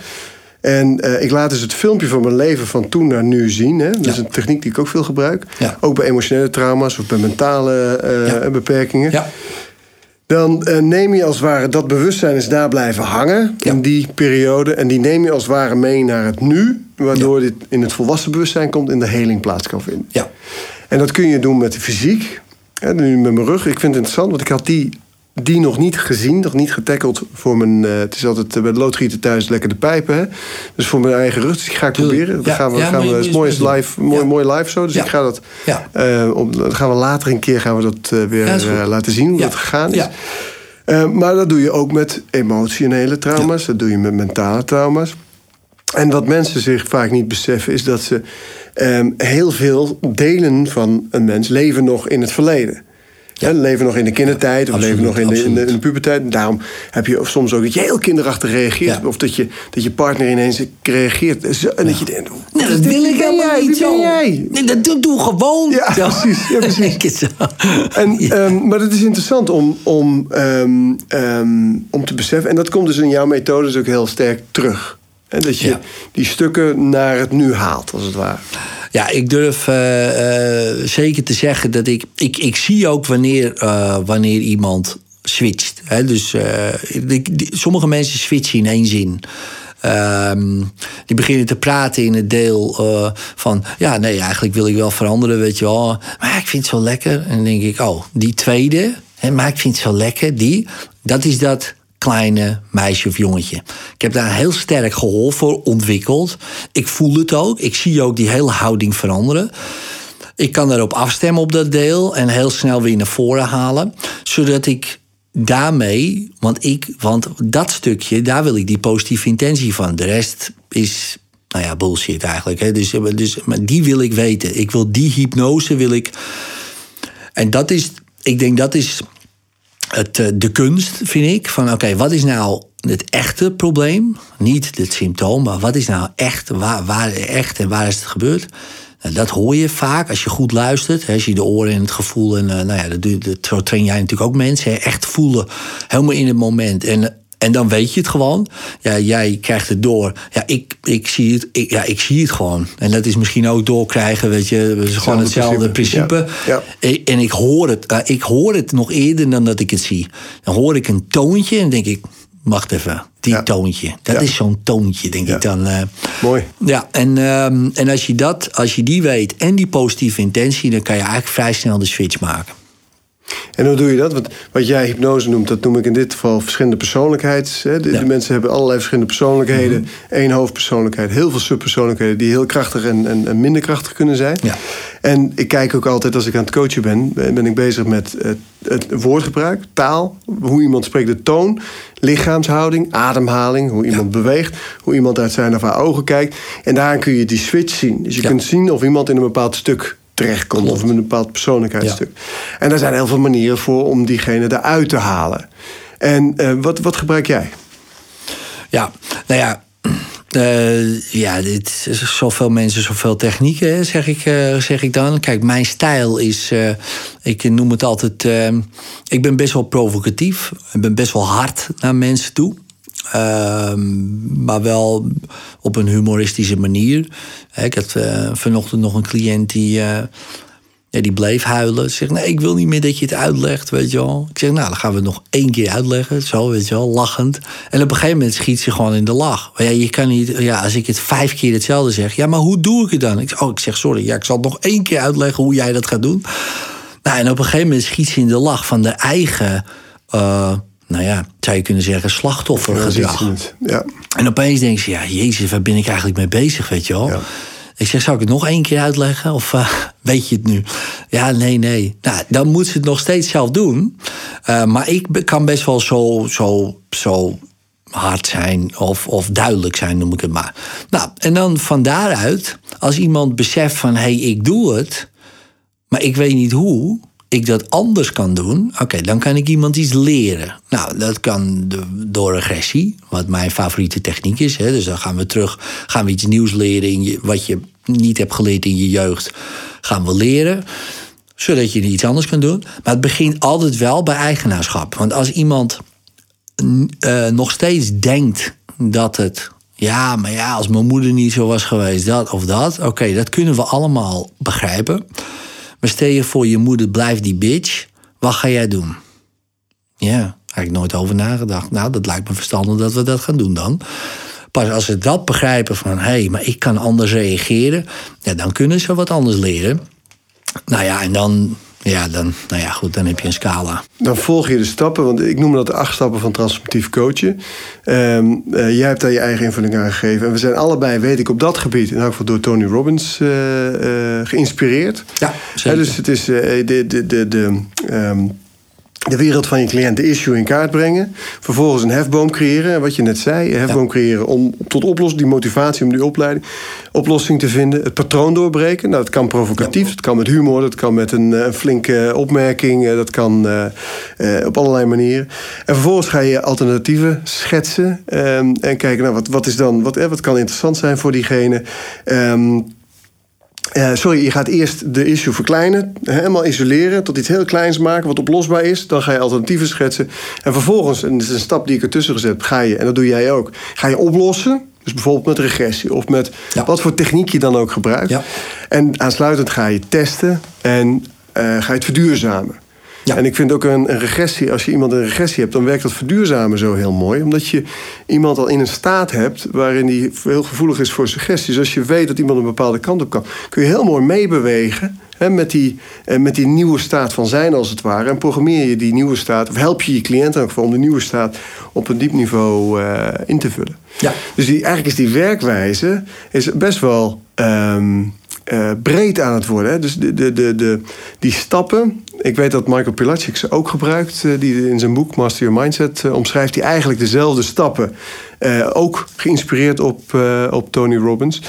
En eh, ik laat dus het filmpje van mijn leven van toen naar nu zien. Hè. Dat is een techniek die ik ook veel gebruik. Ja. Ook bij emotionele trauma's of bij mentale eh, Ja. beperkingen. Dan eh, neem je als het ware dat bewustzijn is daar blijven hangen Ja. in die periode. En die neem je als het ware mee naar het nu. Waardoor dit in het volwassen bewustzijn komt en de heling plaats kan vinden. Ja. En dat kun je doen met de fysiek. Nu met mijn rug. Ik vind het interessant, want ik had die, die nog niet gezien, nog niet getackeld voor mijn. eh, het is altijd eh, bij de loodgieter thuis lekker de pijpen. Hè? Dus voor mijn eigen rug. Dus die ga ik Tuurlijk. proberen. Ja, gaan we, ja, gaan we, is mooi, is live, mooi, Ja. mooi live zo. Dus ik ga dat. Eh, op, dan gaan we later een keer gaan we dat weer laten zien hoe dat gegaan is. Maar dat doe je ook met emotionele trauma's. Dat doe je met mentale trauma's. En wat mensen zich vaak niet beseffen is dat ze ehm, heel veel delen van een mens leven nog in het verleden. Ja. leven nog in de kindertijd of absoluut, leven nog in de, in, de, absoluut. in de puberteit. Daarom heb je soms ook dat je heel kinderachtig reageert. Ja. Of dat je, dat je partner ineens reageert. Zo- En dat je denkt, Nee, dat wil ik helemaal niet zo. jij? Nee, dat doe, doe gewoon. Ja, Zo. precies, ja, precies. En, ehm, maar het is interessant om, om, ehm, ehm, om te beseffen. En dat komt dus in jouw methode ook heel sterk terug. Hè, dat je Ja. die stukken naar het nu haalt, als het ware. Ja, ik durf eh, eh, zeker te zeggen dat ik, ik. Ik zie ook wanneer, eh, wanneer iemand switcht. Hè? Dus die- die- sommige mensen switchen in één zin. Ehm, die beginnen te praten in het deel van... ja, nee, eigenlijk wil ik wel veranderen, weet je wel. Maar ik vind het zo lekker. En dan denk ik, oh, die tweede... Hè, maar ik vind het zo lekker, die... dat is dat kleine meisje of jongetje. Ik heb daar heel sterk gehoor voor ontwikkeld. Ik voel het ook. Ik zie ook die hele houding veranderen. Ik kan daarop afstemmen op dat deel en heel snel weer naar voren halen, zodat ik daarmee, want, ik, want dat stukje, daar wil ik die positieve intentie van. De rest is, nou ja, bullshit eigenlijk. Hè. Dus, dus, maar die wil ik weten. Ik wil die hypnose, wil ik. En dat is, ik denk dat is eh, de kunst, vind ik. Van oké, wat is nou het echte probleem? Niet het symptoom, maar wat is nou echt, waar, waar echt en waar is het gebeurd? Nou, dat hoor je vaak als je goed luistert. Als je de oren en het gevoel. En uh, nou ja, dat, dat, zo train jij natuurlijk ook mensen. Echt voelen, helemaal in het moment. En, en dan weet je het gewoon. Ja, jij krijgt het door. Ja, ik, ik, zie, het, ik, ja, ik zie het gewoon. En dat is misschien ook doorkrijgen. Weet je, het is gewoon hetzelfde principe. Ja, En ik hoor, het, uh, ik hoor het nog eerder dan dat ik het zie. Dan hoor ik een toontje en denk ik wacht even, die toontje. Dat is zo'n toontje, denk ik dan. Uh, Mooi. Ja, en, um, en als je dat, als je die weet en die positieve intentie, dan kan je eigenlijk vrij snel de switch maken. En hoe doe je dat? Want wat jij hypnose noemt, dat noem ik in dit geval verschillende persoonlijkheids. Hè? De, ja. de, mensen hebben allerlei verschillende persoonlijkheden. Mm -hmm. Eén hoofdpersoonlijkheid, heel veel subpersoonlijkheden die heel krachtig en, en, en, minder krachtig kunnen zijn. Ja. En ik kijk ook altijd als ik aan het coachen ben, ben ik bezig met het, het woordgebruik, taal, hoe iemand spreekt, de toon, lichaamshouding, ademhaling, hoe iemand ja. beweegt, hoe iemand uit zijn of haar ogen kijkt. En daarin kun je die switch zien. Dus je kunt zien of iemand in een bepaald stuk Klopt. of een bepaald persoonlijkheidsstuk. Ja. En daar zijn heel veel manieren voor om diegene eruit te halen. En uh, wat, wat gebruik jij? Ja, nou ja. Uh, ja, dit is zoveel mensen, zoveel technieken, zeg ik, uh, zeg ik dan. Kijk, mijn stijl is, uh, ik noem het altijd, ik ben best wel provocatief. Ik ben best wel hard naar mensen toe. Uh, maar wel op een humoristische manier. Ik had uh, vanochtend nog een cliënt die, ja, die bleef huilen. Zegt, nee, ik wil niet meer dat je het uitlegt, weet je wel. Ik zeg, nou, dan gaan we het nog één keer uitleggen. Zo, weet je wel, lachend. En op een gegeven moment schiet ze gewoon in de lach. Ja, je kan niet, ja, als ik het vijf keer hetzelfde zeg. Ja, maar hoe doe ik het dan? Ik, oh, ik zeg, sorry, ja, ik zal het nog één keer uitleggen hoe jij dat gaat doen. Nou, en op een gegeven moment schiet ze in de lach van de eigen... Uh, nou ja, zou je kunnen zeggen, slachtoffergedrag. Ja. En opeens denk ze, ja, jezus, waar ben ik eigenlijk mee bezig, weet je wel? Ja. Ik zeg, zou ik het nog één keer uitleggen? Of uh, weet je het nu? Ja, nee, nee. Nou, dan moet ze het nog steeds zelf doen. Uh, maar ik kan best wel zo, zo, zo hard zijn of, of duidelijk zijn, noem ik het maar. Nou, en dan van daaruit, als iemand beseft van... hé, hey, ik doe het, maar ik weet niet hoe ik dat anders kan doen, oké, dan kan ik iemand iets leren. Nou, dat kan door regressie, wat mijn favoriete techniek is. Hè. Dus dan gaan we terug, gaan we iets nieuws leren in je, wat je niet hebt geleerd in je jeugd, gaan we leren zodat je iets anders kan doen. Maar het begint altijd wel bij eigenaarschap. Want als iemand uh, nog steeds denkt dat het. Ja, maar ja, als mijn moeder niet zo was geweest, dat of dat. Oké, dat kunnen we allemaal begrijpen. Maar stel je voor, je moeder blijft die bitch. Wat ga jij doen? Ja, ik nooit over nagedacht. Nou, dat lijkt me verstandig dat we dat gaan doen dan. Pas als ze dat begrijpen van... hé, hey, maar ik kan anders reageren... Ja, dan kunnen ze wat anders leren. Nou ja, en dan ja, dan, nou ja, goed, dan heb je een scala. Dan volg je de stappen, want ik noem dat de acht stappen van transformatief coachen. Um, uh, jij hebt daar je eigen invulling aan gegeven. En we zijn allebei, weet ik, op dat gebied, in elk geval door Tony Robbins, uh, uh, geïnspireerd. Ja, zeker. dus het is de, de, de, de um, de wereld van je cliënt, de issue in kaart brengen. Vervolgens een hefboom creëren, wat je net zei. Een hefboom ja. creëren om tot oplossing, die motivatie om die opleiding, oplossing te vinden. Het patroon doorbreken. Nou, dat kan provocatief, ja. dat kan met humor, dat kan met een, een flinke opmerking. Dat kan uh, uh, op allerlei manieren. En vervolgens ga je alternatieven schetsen. Um, en kijken, nou, wat, wat, is dan, wat, wat kan interessant zijn voor diegene. Um, uh, sorry, je gaat eerst de issue verkleinen, helemaal isoleren, tot iets heel kleins maken wat oplosbaar is. Dan ga je alternatieven schetsen. En vervolgens, en dat is een stap die ik ertussen gezet heb, ga je, en dat doe jij ook, ga je oplossen. Dus bijvoorbeeld met regressie of met ja. wat voor techniek je dan ook gebruikt. Ja. En aansluitend ga je testen en uh, ga je het verduurzamen. Ja. En ik vind ook een, een, regressie, als je iemand een regressie hebt, dan werkt dat verduurzamen zo heel mooi. Omdat je iemand al in een staat hebt waarin hij heel gevoelig is voor suggesties. Als je weet dat iemand een bepaalde kant op kan, kun je heel mooi meebewegen. Hè, met, die, eh, met die nieuwe staat van zijn, als het ware. En programmeer je die nieuwe staat, of help je je cliënten ook om de nieuwe staat op een diep niveau eh, in te vullen. Ja. Dus die, eigenlijk is die werkwijze is best wel ehm, eh, breed aan het worden. Hè? Dus de, de, de, de, die stappen. Ik weet dat Michael Pilacic ze ook gebruikt. eh, die in zijn boek Master Your Mindset eh, omschrijft. Die eigenlijk dezelfde stappen. ook geïnspireerd op, op Tony Robbins.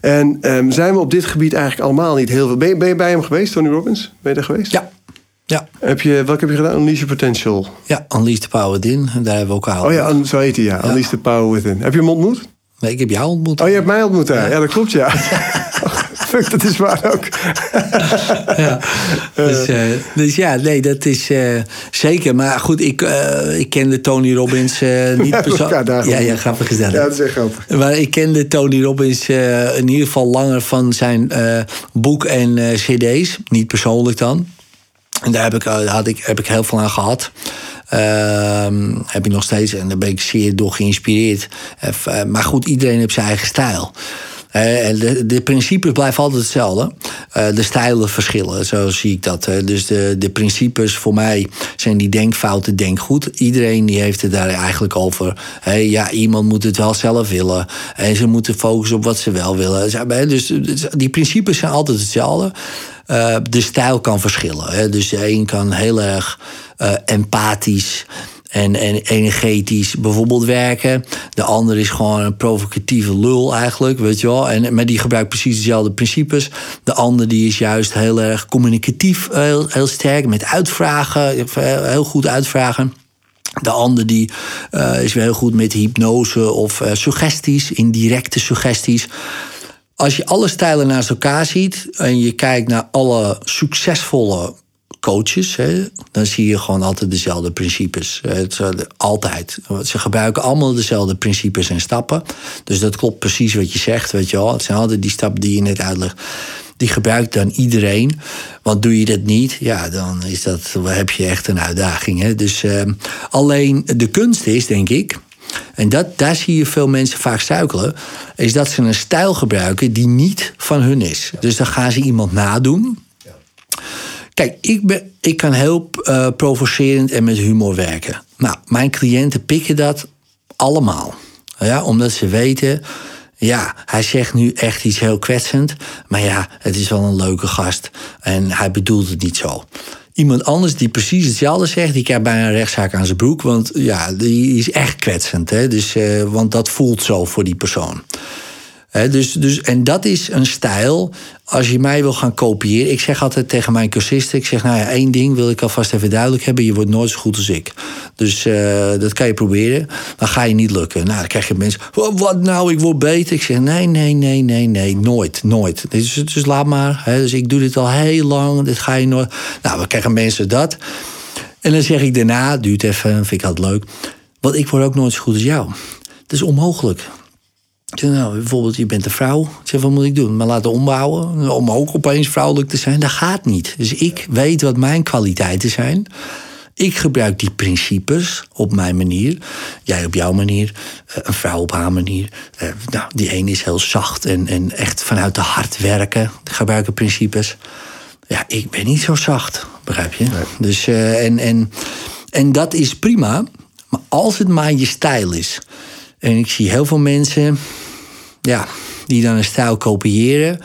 En ehm, zijn we op dit gebied eigenlijk allemaal niet heel veel. Ben je, ben je bij hem geweest, Tony Robbins? Ben je daar geweest? Ja. Ja, Heb je, welke heb je gedaan? Unleash Your Potential. ja, Unleash the Power Within. En daar hebben we ook al. Oh ja, zo heet hij ja. Unleash the Power Within. Heb je hem ontmoet? Nee, ik heb jou ontmoet. Oh, je hebt mij ontmoet daar. Ja, dat klopt ja. Fuck, dat is waar ook. Ja. Dus, eh, dus ja, nee, dat is eh, zeker. Maar goed, ik, eh, ik kende Tony Robbins niet persoonlijk. Ja, ja, grappig is dat. Ja, dat is echt grappig. Maar ik kende Tony Robbins in ieder geval langer van zijn boek en cd's. Niet persoonlijk dan. En daar heb ik, had ik, heb ik heel veel aan gehad. Ehm, heb ik nog steeds. En daar ben ik zeer door geïnspireerd. Maar goed, iedereen heeft zijn eigen stijl. Eh, de, de principes blijven altijd hetzelfde. Eh, de stijlen verschillen, zo zie ik dat. Dus de, de principes voor mij zijn die denkfouten, denk goed. Iedereen die heeft het daar eigenlijk over. Ja, iemand moet het wel zelf willen. En ze moeten focussen op wat ze wel willen. Dus dus die principes zijn altijd hetzelfde. Eh, de stijl kan verschillen. Dus de een kan heel erg empathisch en, en energetisch bijvoorbeeld werken. De ander is gewoon een provocatieve lul eigenlijk, weet je wel. En, maar die gebruikt precies dezelfde principes. De ander die is juist heel erg communicatief, heel, sterk, met uitvragen, heel goed uitvragen. De ander die eh, is weer heel goed met hypnose of eh, suggesties, indirecte suggesties. Als je alle stijlen naast elkaar ziet en je kijkt naar alle succesvolle coaches, hè, dan zie je gewoon altijd dezelfde principes. Eh, altijd. Ze gebruiken allemaal dezelfde principes en stappen. Dus dat klopt precies wat je zegt, weet je wel. Het zijn altijd die stappen die je net uitlegt. Die gebruikt dan iedereen. Want doe je dat niet, ja, dan is dat, heb je echt een uitdaging. Hè? Dus eh, alleen de kunst is, denk ik, en dat, daar zie je veel mensen vaak struikelen, is dat ze een stijl gebruiken die niet van hun is. Dus dan gaan ze iemand nadoen. Kijk, ik, ben, ik kan heel eh, provocerend en met humor werken. Nou, mijn cliënten pikken dat allemaal. Ja, omdat ze weten, ja, hij zegt nu echt iets heel kwetsend. Maar ja, het is wel een leuke gast. En hij bedoelt het niet zo. Iemand anders die precies hetzelfde zegt, die krijgt bijna een rechtszaak aan zijn broek. Want ja, die is echt kwetsend. Hè? Dus, eh, want dat voelt zo voor die persoon. Dus, dus, en dat is een stijl. Als je mij wil gaan kopiëren. Ik zeg altijd tegen mijn cursisten: ik zeg, nou ja, één ding wil ik alvast even duidelijk hebben. Je wordt nooit zo goed als ik. Dus eh, dat kan je proberen. Dan ga je niet lukken. Nou, dan krijg je mensen. "Wat- nou, ik word beter. Ik zeg: nee, nee, nee, nee, nee. Nooit, nooit. Dus, dus laat maar. Dus ik doe dit al heel lang. Dit ga je nooit. Nou, dan krijgen mensen dat. En dan zeg ik daarna, duurt even, vind ik altijd leuk. Want ik word ook nooit zo goed als jou. Het is onmogelijk. Ik zeg, nou, bijvoorbeeld, je bent een vrouw. Ik zeg, wat moet ik doen? Maar laten ombouwen? Om ook opeens vrouwelijk te zijn? Dat gaat niet. Dus ik weet wat mijn kwaliteiten zijn. Ik gebruik die principes op mijn manier. Jij op jouw manier. eh, Een vrouw op haar manier. Eh, Nou, die ene is heel zacht en, en echt vanuit de hart werken. Gebruiken principes. Ja, ik ben niet zo zacht, begrijp je? Dus, eh, en, en, en dat is prima. Maar als het maar je stijl is. En ik zie heel veel mensen ja, die dan een stijl kopiëren.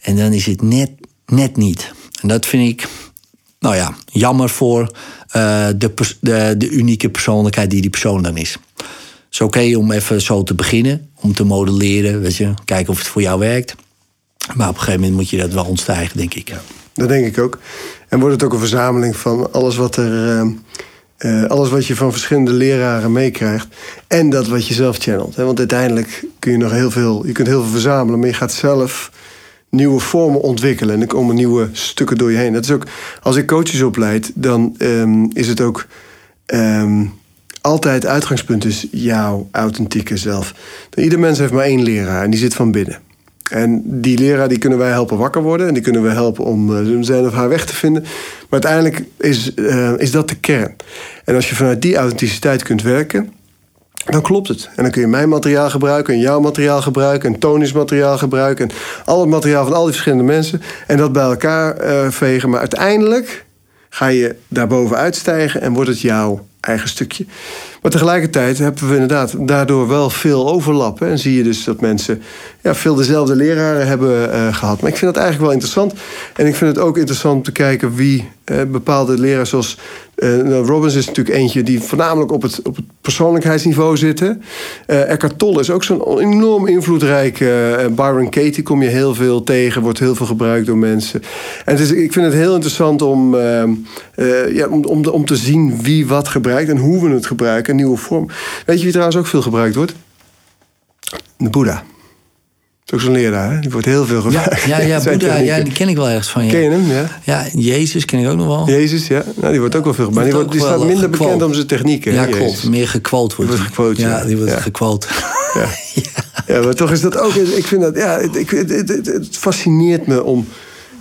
En dan is het net, net niet. En dat vind ik, nou ja, jammer voor eh, de, de, de unieke persoonlijkheid die die persoon dan is. Het is oké om even zo te beginnen, om te modelleren, weet je, kijken of het voor jou werkt. Maar op een gegeven moment moet je dat wel ontstijgen, denk ik. Dat denk ik ook. En wordt het ook een verzameling van alles wat er. eh, eh, alles wat je van verschillende leraren meekrijgt. En dat wat je zelf channelt. Hè? Want uiteindelijk kun je nog heel veel. Je kunt heel veel verzamelen, maar je gaat zelf nieuwe vormen ontwikkelen. En er komen nieuwe stukken door je heen. Dat is ook. Als ik coaches opleid, dan ehm, is het ook. ehm, altijd uitgangspunt is jouw authentieke zelf. Ieder mens heeft maar één leraar en die zit van binnen. En die leraar die kunnen wij helpen wakker worden. En die kunnen we helpen om eh, zijn of haar weg te vinden. Maar uiteindelijk is, eh, is dat de kern. En als je vanuit die authenticiteit kunt werken. dan klopt het. En dan kun je mijn materiaal gebruiken, en jouw materiaal gebruiken, en Tony's materiaal gebruiken, en al het materiaal van al die verschillende mensen. En dat bij elkaar uh, vegen. Maar uiteindelijk ga je daarboven uitstijgen en wordt het jouw eigen stukje. Maar tegelijkertijd hebben we inderdaad daardoor wel veel overlap. En zie je dus dat mensen ja, veel dezelfde leraren hebben uh, gehad. Maar ik vind dat eigenlijk wel interessant. En ik vind het ook interessant om te kijken wie uh, bepaalde leraren zoals uh, Robbins is natuurlijk eentje die voornamelijk op het, op het persoonlijkheidsniveau zit. Uh, Eckhart Tolle is ook zo'n enorm invloedrijke. Uh, Byron Katie kom je heel veel tegen, wordt heel veel gebruikt door mensen. En het is, ik vind het heel interessant om, ja, om, om, om te zien wie wat gebruikt en hoe we het gebruiken, een nieuwe vorm. Weet je wie trouwens ook veel gebruikt wordt? De Boeddha ook zo'n leraar, hè? die wordt heel veel gebruikt. Ja, ja, ja Boeddha, ja, die ken ik wel ergens van. Ja. Ken je hem, ja? Ja, Jezus ken ik ook nog wel. Jezus, ja. Nou, die wordt ook wel veel gebruikt. Die, wordt, die staat minder bekend om zijn technieken. Ja, klopt. Meer gequote wordt. wordt gequote, ja. die wordt gequote. Ja. ja. maar toch is dat ook... Ik vind dat... Ja, ik, het, het, het fascineert me om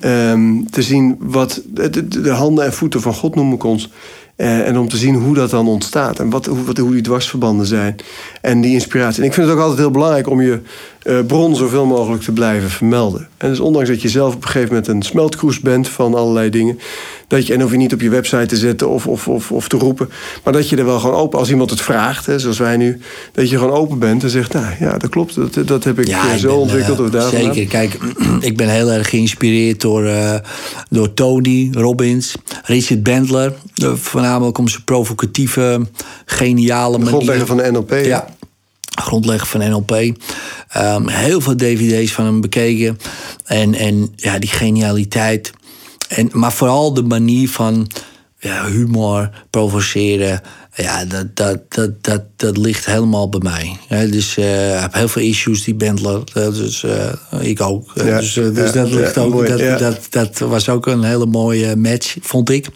um, te zien wat... De, de, handen en voeten van God noem ik ons... Uh, en om te zien hoe dat dan ontstaat. En wat, hoe, wat, hoe die dwarsverbanden zijn. En die inspiratie. En ik vind het ook altijd heel belangrijk om je bron zoveel mogelijk te blijven vermelden. En dus ondanks dat je zelf op een gegeven moment een smeltkroes bent van allerlei dingen. Dat je, en hoef je niet op je website te zetten of, of, of, of te roepen. Maar dat je er wel gewoon open, als iemand het vraagt, hè, zoals wij nu. Dat je gewoon open bent en zegt, nou ja, dat klopt. Dat, dat heb ik ja, zo ben, ontwikkeld. Uh, of daar zeker, kijk, ik ben heel erg geïnspireerd door, uh, door Tony Robbins, Richard Bandler. voornamelijk om zijn provocatieve, geniale manier. grondlegger van de NLP. Ja, grondlegger van NLP. Um, heel veel dvd's van hem bekeken. En, en ja, die genialiteit. En, maar vooral de manier van ja, humor, provoceren. Ja, dat, dat, dat, dat, dat ligt helemaal bij mij. Dus uh, ik heb heel veel issues, die Bendler. Dus uh, ik ook. Ja, dus uh, dus ja, dat ligt ook. Mooi, dat, dat, dat was ook een hele mooie match, vond ik.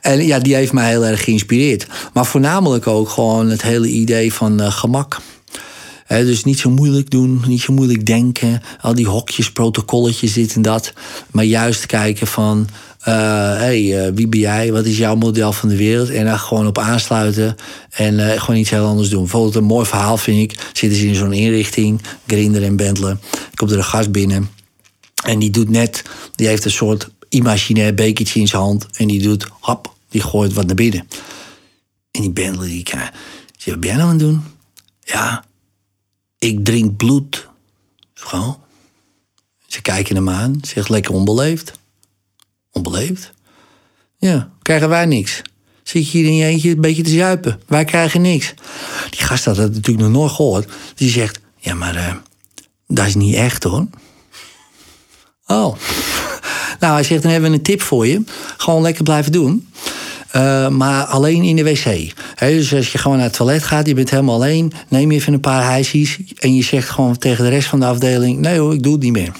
En ja, die heeft mij heel erg geïnspireerd. Maar voornamelijk ook gewoon het hele idee van gemak dus niet zo moeilijk doen, niet zo moeilijk denken. Al die hokjes, protocolletjes, dit en dat. Maar juist kijken van... Uh, hey, uh, wie ben jij? Wat is jouw model van de wereld? En daar gewoon op aansluiten en uh, gewoon iets heel anders doen. Bijvoorbeeld een mooi verhaal vind ik. Zitten ze in zo'n inrichting, Grinder en Bentley. Komt er een gast binnen en die doet net... Die heeft een soort imaginair bekertje in zijn hand. En die doet, hap, die gooit wat naar binnen. En die Bentley, die kijkt... Wat ben jij nou aan het doen? Ja, ik drink bloed. Gewoon. Ze kijken hem aan, zegt lekker onbeleefd. Onbeleefd? Ja, krijgen wij niks. Zit je hier in je eentje een beetje te zuipen. Wij krijgen niks. Die gast had dat natuurlijk nog nooit gehoord. Die zegt, ja, maar uh, dat is niet echt hoor. Oh. Nou, hij zegt, dan hebben we een tip voor je. Gewoon lekker blijven doen. Uh, maar alleen in de wc. dus als je gewoon naar het toilet gaat, je bent helemaal alleen, neem je even een paar hijsies en je zegt gewoon tegen de rest van de afdeling: nee hoor, ik doe het niet meer.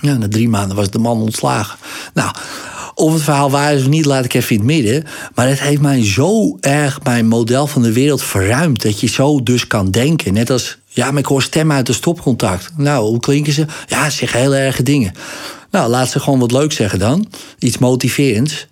Ja, na drie maanden was de man ontslagen. Nou, of het verhaal waar is of niet, laat ik even in het midden. Maar het heeft mij zo erg mijn model van de wereld verruimd. Dat je zo dus kan denken. Net als, ja, maar ik hoor stemmen uit de stopcontact. Nou, hoe klinken ze? Ja, ze zeggen heel erge dingen. Nou, laat ze gewoon wat leuk zeggen dan. Iets motiverends.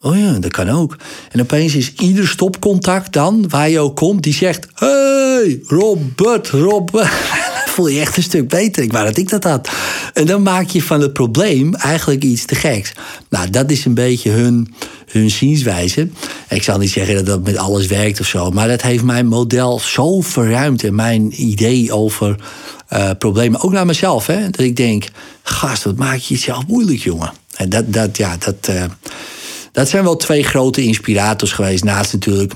Oh ja, dat kan ook. En opeens is ieder stopcontact dan, waar je ook komt, die zegt: Hey, Robert, Robert. voel je echt een stuk beter. Ik wou dat ik dat had. En dan maak je van het probleem eigenlijk iets te geks. Nou, dat is een beetje hun, hun zienswijze. Ik zal niet zeggen dat dat met alles werkt of zo. Maar dat heeft mijn model zo verruimd. En mijn idee over uh, problemen. Ook naar mezelf. Hè, dat ik denk: Gast, wat maak je jezelf moeilijk, jongen. En dat, dat, ja, dat. Uh, dat zijn wel twee grote inspirators geweest. Naast natuurlijk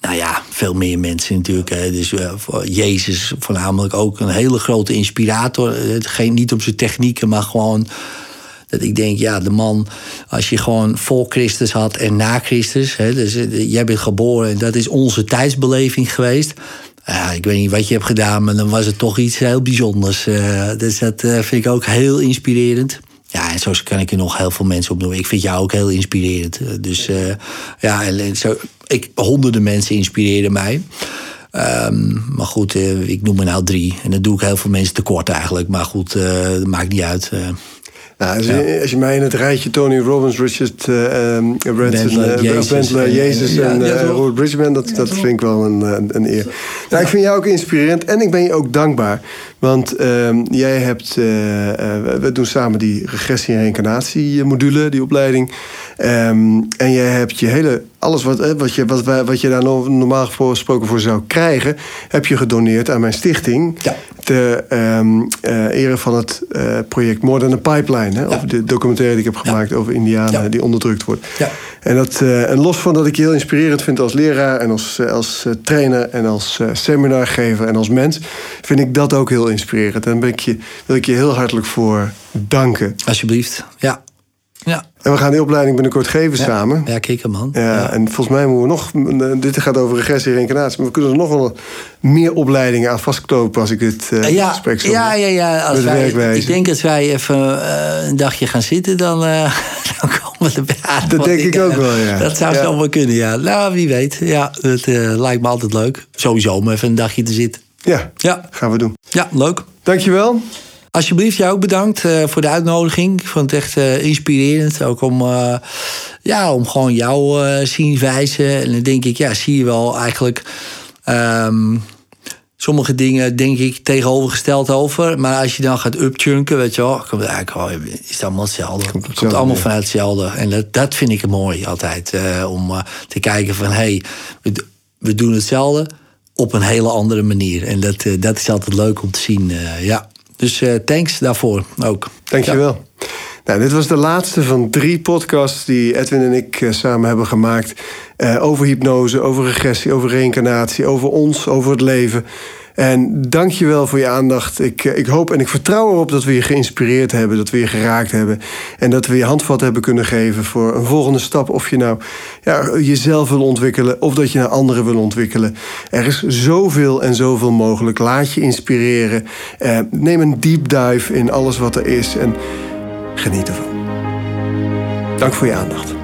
nou ja, veel meer mensen natuurlijk. Hè. Dus uh, Jezus voornamelijk ook een hele grote inspirator. Geen, niet om zijn technieken, maar gewoon dat ik denk, ja, de man, als je gewoon voor Christus had en na Christus. Hè, dus uh, jij bent geboren en dat is onze tijdsbeleving geweest. Ja, ik weet niet wat je hebt gedaan, maar dan was het toch iets heel bijzonders. Uh, dus dat vind ik ook heel inspirerend. Ja, en zo kan ik er nog heel veel mensen opnoemen. Ik vind jou ook heel inspirerend. Eh, dus uh, ja, en zo, ik, honderden mensen inspireren mij. Um, maar goed, uh, ik noem er nou drie. En dat doe ik heel veel mensen tekort eigenlijk. Maar goed, dat maakt niet uit. Nou, als, je, als, je, mij in het rijtje Tony Robbins, Richard uh, um, Branson, uh, Jezus, en ja, Robert Bridgman, dat, dat vind ik wel een, een eer. Nou, ik vind jou ook inspirerend en ik ben je ook dankbaar. Want um, jij hebt, we doen samen die regressie- en reïncarnatie module, die opleiding. Um, en jij hebt je hele alles wat, wat, je, wat, wat je daar normaal gesproken voor zou krijgen, heb je gedoneerd aan mijn stichting. Ja. Ter um, uh, ere van het uh, project More Than a Pipeline. Hè, ja. Over de documentaire die ik heb gemaakt ja. over Indianen die onderdrukt wordt. Ja. En, dat, uh, en los van dat ik je heel inspirerend vind als leraar en als, als trainer en als seminargever en als mens, vind ik dat ook heel inspirerend. En ben ik je, wil ik je heel hartelijk voor danken. Alsjeblieft. Ja. En we gaan die opleiding binnenkort geven ja. samen. Ja, kijk man. Ja, ja, En volgens mij moeten we nog... Dit gaat over regressie en reïncarnatie. Maar we kunnen er nog wel meer opleidingen aan vastklopen... als ik dit uh, ja, gesprek zo Ja, ja, ja. Als met wij, werkwijze. ik denk dat wij even uh, een dagje gaan zitten... dan, uh, dan komen we erbij aan. Dat denk ik ook wel, ja. Dat zou zo wel kunnen, ja. Nou, wie weet. Ja, dat lijkt me altijd leuk. Sowieso om even een dagje te zitten. Ja, ja. gaan we doen. Ja, leuk. Dankjewel. Alsjeblieft, jou ook bedankt uh, voor de uitnodiging. Ik vond het echt uh, inspirerend. Ook om, uh, ja, om gewoon jouw zienswijze. En dan denk ik, ja, zie je wel eigenlijk. Um, sommige dingen denk ik tegenovergesteld over. Maar als je dan gaat upchunken, weet je wel, komt eigenlijk wel, is het allemaal hetzelfde. Het komt, komt allemaal ja. vanuit hetzelfde. En dat, dat vind ik mooi altijd. om te kijken van, hé, hey, we, we doen hetzelfde op een hele andere manier. En dat, dat is altijd leuk om te zien, ja. Dus uh, thanks daarvoor ook. Dankjewel. Ja. Nou, dit was de laatste van drie podcasts die Edwin en ik uh, samen hebben gemaakt. Uh, over hypnose, over regressie, over reïncarnatie, over ons, over het leven. En dank je wel voor je aandacht. Ik, ik hoop en ik vertrouw erop dat we je geïnspireerd hebben, dat we je geraakt hebben. En dat we je handvat hebben kunnen geven voor een volgende stap. Of je nou ja, jezelf wil ontwikkelen of dat je naar anderen wil ontwikkelen. Er is zoveel en zoveel mogelijk. Laat je inspireren. Eh, neem een deep dive in alles wat er is en geniet ervan. Dank voor je aandacht.